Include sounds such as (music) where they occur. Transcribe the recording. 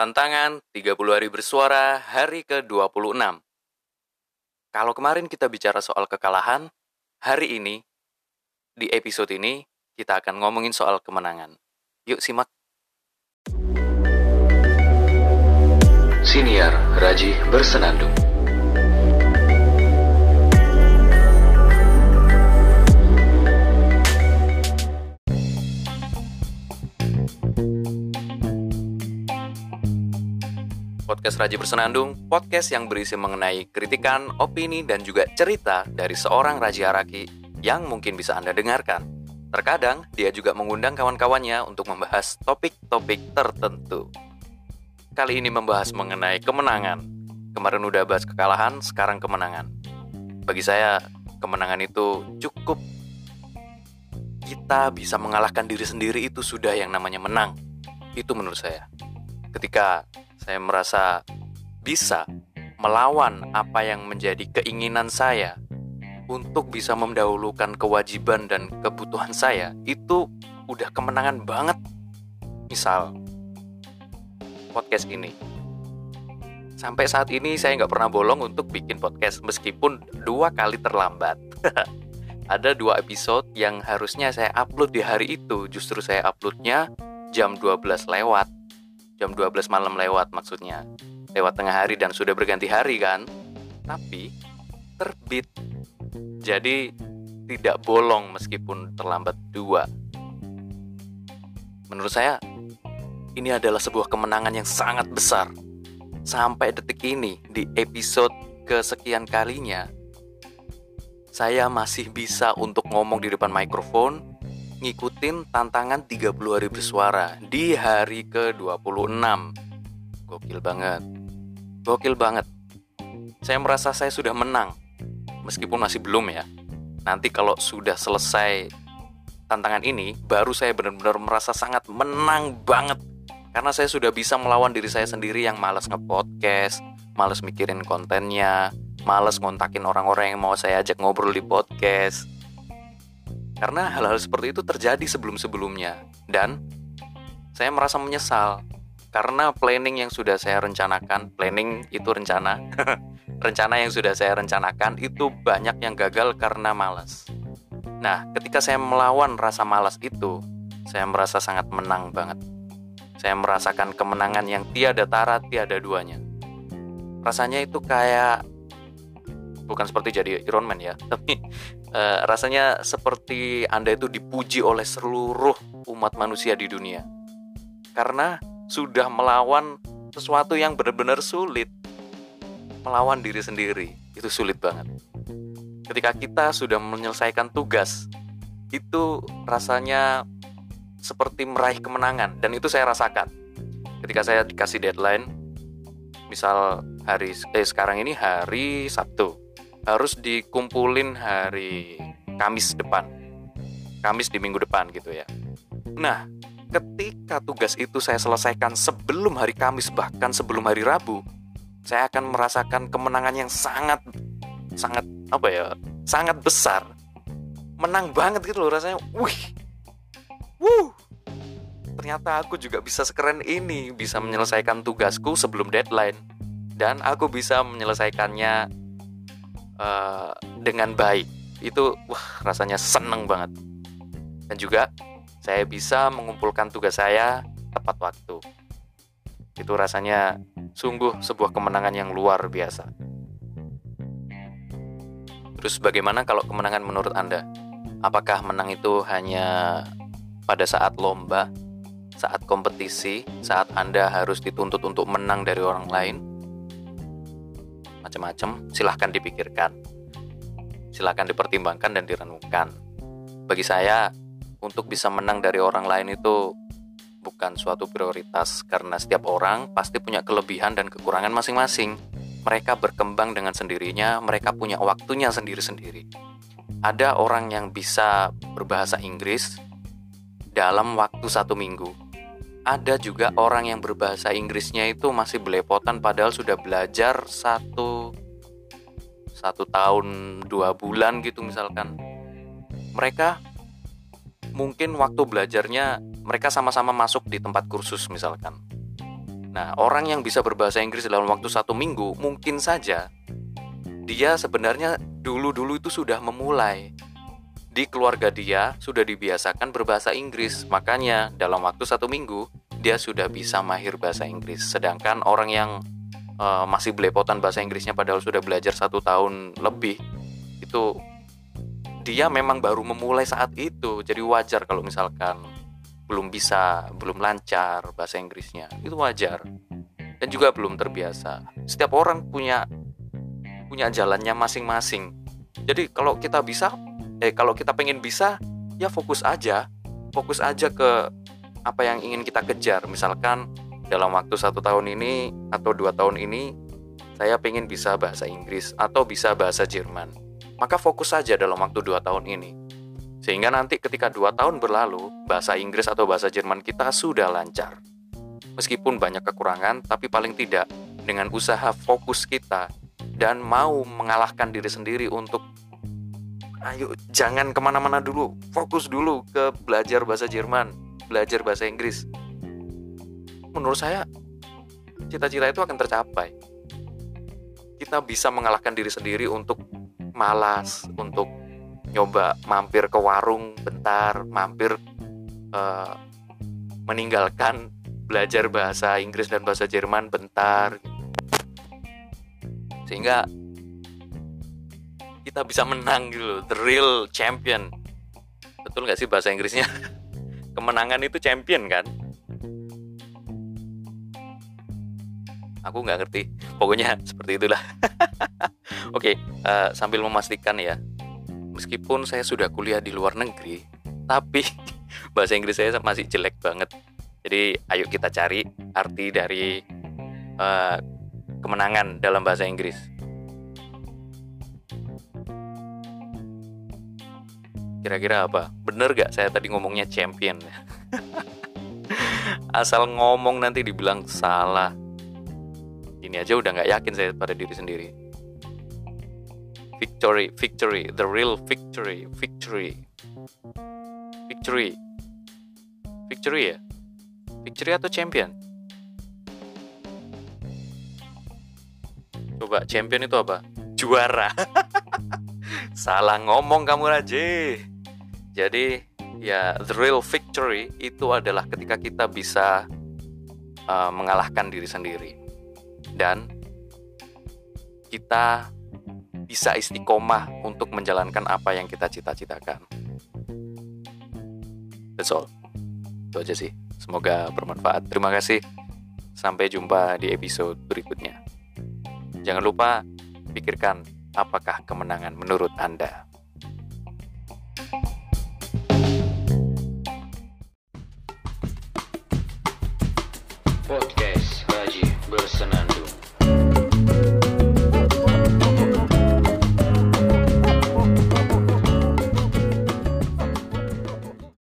Tantangan 30 hari bersuara hari ke-26. Kalau kemarin kita bicara soal kekalahan, hari ini, di episode ini, kita akan ngomongin soal kemenangan. Yuk simak. Siniar Raji Bersenandung Podcast Raji Bersenandung, podcast yang berisi mengenai kritikan, opini, dan juga cerita dari seorang Raji Araki yang mungkin bisa Anda dengarkan. Terkadang, dia juga mengundang kawan-kawannya untuk membahas topik-topik tertentu. Kali ini membahas mengenai kemenangan. Kemarin udah bahas kekalahan, sekarang kemenangan. Bagi saya, kemenangan itu cukup kita bisa mengalahkan diri sendiri itu sudah yang namanya menang. Itu menurut saya. Ketika saya merasa bisa melawan apa yang menjadi keinginan saya untuk bisa mendahulukan kewajiban dan kebutuhan saya itu udah kemenangan banget. Misal podcast ini. Sampai saat ini saya nggak pernah bolong untuk bikin podcast meskipun dua kali terlambat. (laughs) Ada dua episode yang harusnya saya upload di hari itu. Justru saya uploadnya jam 12 lewat jam 12 malam lewat maksudnya. Lewat tengah hari dan sudah berganti hari kan? Tapi terbit. Jadi tidak bolong meskipun terlambat dua. Menurut saya ini adalah sebuah kemenangan yang sangat besar. Sampai detik ini di episode kesekian kalinya saya masih bisa untuk ngomong di depan mikrofon ngikutin tantangan 30 hari bersuara di hari ke-26. Gokil banget. Gokil banget. Saya merasa saya sudah menang. Meskipun masih belum ya. Nanti kalau sudah selesai tantangan ini, baru saya benar-benar merasa sangat menang banget. Karena saya sudah bisa melawan diri saya sendiri yang malas nge-podcast, malas mikirin kontennya, malas ngontakin orang-orang yang mau saya ajak ngobrol di podcast karena hal-hal seperti itu terjadi sebelum-sebelumnya dan saya merasa menyesal karena planning yang sudah saya rencanakan, planning itu rencana, (laughs) rencana yang sudah saya rencanakan itu banyak yang gagal karena malas. Nah, ketika saya melawan rasa malas itu, saya merasa sangat menang banget. Saya merasakan kemenangan yang tiada tara, tiada duanya. Rasanya itu kayak bukan seperti jadi Iron Man ya, (laughs) tapi uh, rasanya seperti Anda itu dipuji oleh seluruh umat manusia di dunia. Karena sudah melawan sesuatu yang benar-benar sulit. Melawan diri sendiri itu sulit banget. Ketika kita sudah menyelesaikan tugas, itu rasanya seperti meraih kemenangan dan itu saya rasakan. Ketika saya dikasih deadline, misal hari eh sekarang ini hari Sabtu harus dikumpulin hari Kamis depan. Kamis di minggu depan gitu ya. Nah, ketika tugas itu saya selesaikan sebelum hari Kamis bahkan sebelum hari Rabu, saya akan merasakan kemenangan yang sangat sangat apa ya? sangat besar. Menang banget gitu loh rasanya. Wih. Wuh. Ternyata aku juga bisa sekeren ini, bisa menyelesaikan tugasku sebelum deadline dan aku bisa menyelesaikannya uh, dengan baik. Itu wah rasanya seneng banget. Dan juga saya bisa mengumpulkan tugas saya tepat waktu. Itu rasanya sungguh sebuah kemenangan yang luar biasa. Terus bagaimana kalau kemenangan menurut anda? Apakah menang itu hanya pada saat lomba saat kompetisi saat anda harus dituntut untuk menang dari orang lain macam-macam, silahkan dipikirkan. Silahkan dipertimbangkan dan direnungkan. Bagi saya, untuk bisa menang dari orang lain itu bukan suatu prioritas karena setiap orang pasti punya kelebihan dan kekurangan masing-masing. Mereka berkembang dengan sendirinya, mereka punya waktunya sendiri-sendiri. Ada orang yang bisa berbahasa Inggris dalam waktu satu minggu, ada juga orang yang berbahasa Inggrisnya itu masih belepotan padahal sudah belajar satu satu tahun dua bulan gitu misalkan. Mereka mungkin waktu belajarnya mereka sama-sama masuk di tempat kursus misalkan. Nah, orang yang bisa berbahasa Inggris dalam waktu satu minggu mungkin saja dia sebenarnya dulu-dulu itu sudah memulai di keluarga dia sudah dibiasakan berbahasa Inggris makanya dalam waktu satu minggu dia sudah bisa mahir bahasa Inggris. Sedangkan orang yang uh, masih belepotan bahasa Inggrisnya padahal sudah belajar satu tahun lebih itu dia memang baru memulai saat itu. Jadi wajar kalau misalkan belum bisa belum lancar bahasa Inggrisnya. Itu wajar. Dan juga belum terbiasa. Setiap orang punya punya jalannya masing-masing. Jadi kalau kita bisa, eh kalau kita pengen bisa, ya fokus aja, fokus aja ke apa yang ingin kita kejar. Misalkan dalam waktu satu tahun ini atau dua tahun ini, saya pengen bisa bahasa Inggris atau bisa bahasa Jerman. Maka fokus saja dalam waktu dua tahun ini. Sehingga nanti ketika dua tahun berlalu, bahasa Inggris atau bahasa Jerman kita sudah lancar. Meskipun banyak kekurangan, tapi paling tidak dengan usaha fokus kita dan mau mengalahkan diri sendiri untuk ayo jangan ke mana-mana dulu. Fokus dulu ke belajar bahasa Jerman belajar bahasa Inggris. Menurut saya cita-cita itu akan tercapai. Kita bisa mengalahkan diri sendiri untuk malas untuk nyoba mampir ke warung bentar mampir uh, meninggalkan belajar bahasa Inggris dan bahasa Jerman bentar. Sehingga kita bisa menang gitu loh. The real champion. Betul nggak sih bahasa Inggrisnya? (laughs) Kemenangan itu champion kan? Aku nggak ngerti. Pokoknya (laughs) seperti itulah. (laughs) Oke okay, uh, eh, sambil memastikan ya. Meskipun saya sudah kuliah di luar negeri tapi bahasa Inggris saya masih jelek banget. Jadi ayo kita cari arti dari uh, kemenangan dalam bahasa Inggris. Kira-kira apa? Bener gak saya tadi ngomongnya champion? Asal ngomong nanti dibilang salah. Ini aja udah gak yakin saya pada diri sendiri. Victory, victory, the real victory, victory. Victory. Victory ya? Victory atau champion? Coba champion itu apa? Juara. (laughs) Salah ngomong kamu Raji. Jadi ya the real victory itu adalah ketika kita bisa uh, mengalahkan diri sendiri dan kita bisa istiqomah untuk menjalankan apa yang kita cita-citakan. That's all. Itu aja sih. Semoga bermanfaat. Terima kasih. Sampai jumpa di episode berikutnya. Jangan lupa pikirkan apakah kemenangan menurut Anda. Podcast Haji Bersenandung